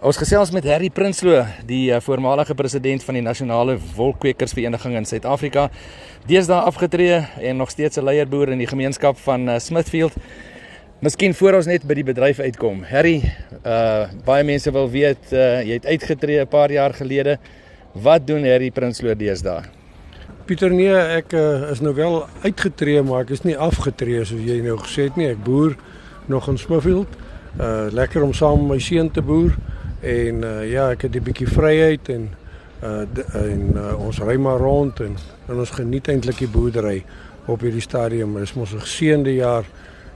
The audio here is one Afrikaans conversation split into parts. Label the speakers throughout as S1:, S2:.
S1: Ons gesels met Harry Prinsloo, die uh, voormalige president van die Nasionale Wolkwekersvereniging in Suid-Afrika. Deesdae afgetree en nog steeds 'n leierboer in die gemeenskap van uh, Smithfield. Miskien voor ons net by die bedryf uitkom. Harry, uh baie mense wil weet uh jy het uitgetree 'n paar jaar gelede. Wat doen Harry Prinsloo deesdae?
S2: Pieter nee, ek uh, is nou wel uitgetree, maar ek is nie afgetree soos jy nou gesê het nie. Ek boer nog in Smithfield. Uh lekker om saam met my seun te boer. En uh, ja, ek het 'n bietjie vryheid en uh en uh, ons ry maar rond en, en ons geniet eintlik die boerdery op hierdie stadium. Dit is mos 'n geseënde jaar.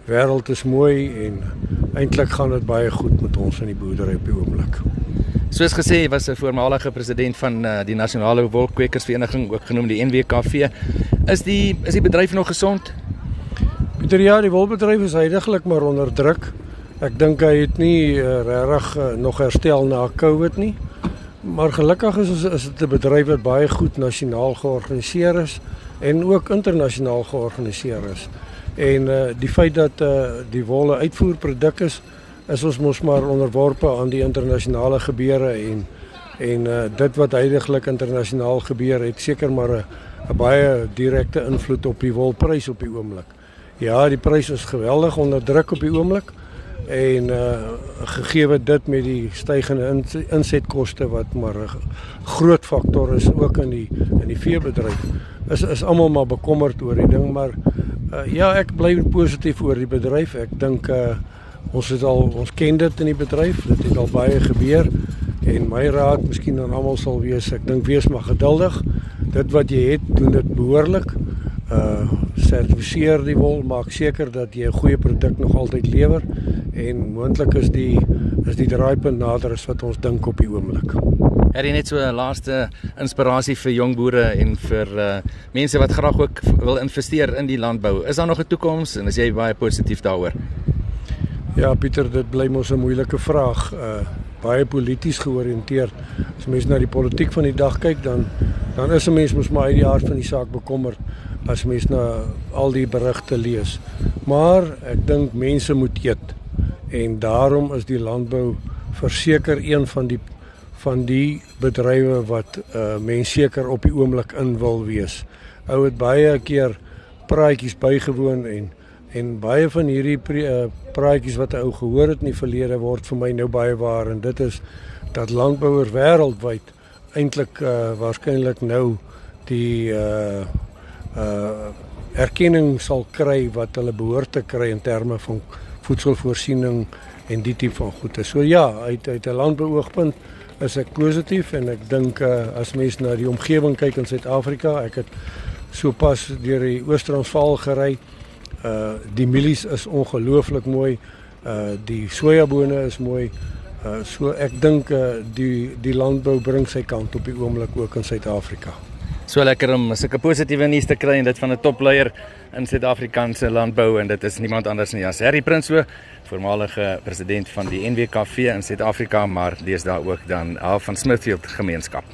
S2: Wêreld is mooi en eintlik gaan dit baie goed met ons in die boerdery op die oomblik.
S1: Soos gesê, was 'n voormalige president van uh, die Nasionale Wolkwekersvereniging, ook genoem die NWKV. Is die is die bedryf nog gesond?
S2: Pieter, ja, die wolbedryf is heidaglik maar onder druk. Ek dink hy het nie uh, regtig uh, nog herstel na Covid nie. Maar gelukkig is is dit 'n bedryf wat baie goed nasionaal georganiseer is en ook internasionaal georganiseer is. En uh, die feit dat uh, die wolle uitvoerproduk is, is ons mos maar onderworpe aan die internasionale gebeure en en uh, dit wat heidaglik internasionaal gebeur het seker maar 'n baie direkte invloed op die wolprys op die oomblik. Ja, die prys is geweldig onder druk op die oomblik en uh gegee dit met die stygende insetkoste wat maar 'n groot faktor is ook in die in die veebedryf is is almal maar bekommerd oor die ding maar uh, ja ek bly positief oor die bedryf. Ek dink uh ons het al ons ken dit in die bedryf dit het al baie gebeur en my raad miskien aan almal sal wees ek dink wees maar geduldig. Dit wat jy het doen dit behoorlik. Uh sertifiseer die wol maak seker dat jy 'n goeie produk nog altyd lewer en moontlik is die is die draaipunt nader as wat ons dink op die oomblik.
S1: Het jy net so 'n laaste inspirasie vir jong boere en vir uh, mense wat graag ook wil investeer in die landbou? Is daar nog 'n toekoms en is jy baie positief daaroor?
S2: Ja, Pieter, dit bly mos 'n moeilike vraag. Uh baie polities georiënteerd. As mense na die politiek van die dag kyk, dan dan is 'n mens mos maar uit die hart van die saak bekommerd as mens na al die berigte lees. Maar ek dink mense moet eet en daarom is die landbou verseker een van die van die bedrywe wat uh, mense seker op die oomblik in wil wees. Ou het baie keer praatjies bygewoon en en baie van hierdie uh, praatjies wat 'n ou gehoor het in die verlede word vir my nou baie waar en dit is dat landbouers wêreldwyd eintlik uh, waarskynlik nou die uh uh erkenning sal kry wat hulle behoort te kry in terme van voedselvoorsiening en die tipe van goede. So ja, uit uit 'n landbeoogpunt is ek positief en ek dink uh, as mens na die omgewing kyk in Suid-Afrika, ek het sopas deur die Oos-Transvaal gery. Uh die mielies is ongelooflik mooi. Uh die sojabone is mooi. Uh so ek dink uh, die die landbou bring sy kant op die oomblik ook in Suid-Afrika.
S1: So lekker om sulke positiewe nuus te kry en dit van 'n topleier in Suid-Afrikaanse landbou en dit is niemand anders nie as Harry Prinsloo, voormalige president van die NWKV in Suid-Afrika, maar deesdae ook dan al van Smithfield gemeenskap.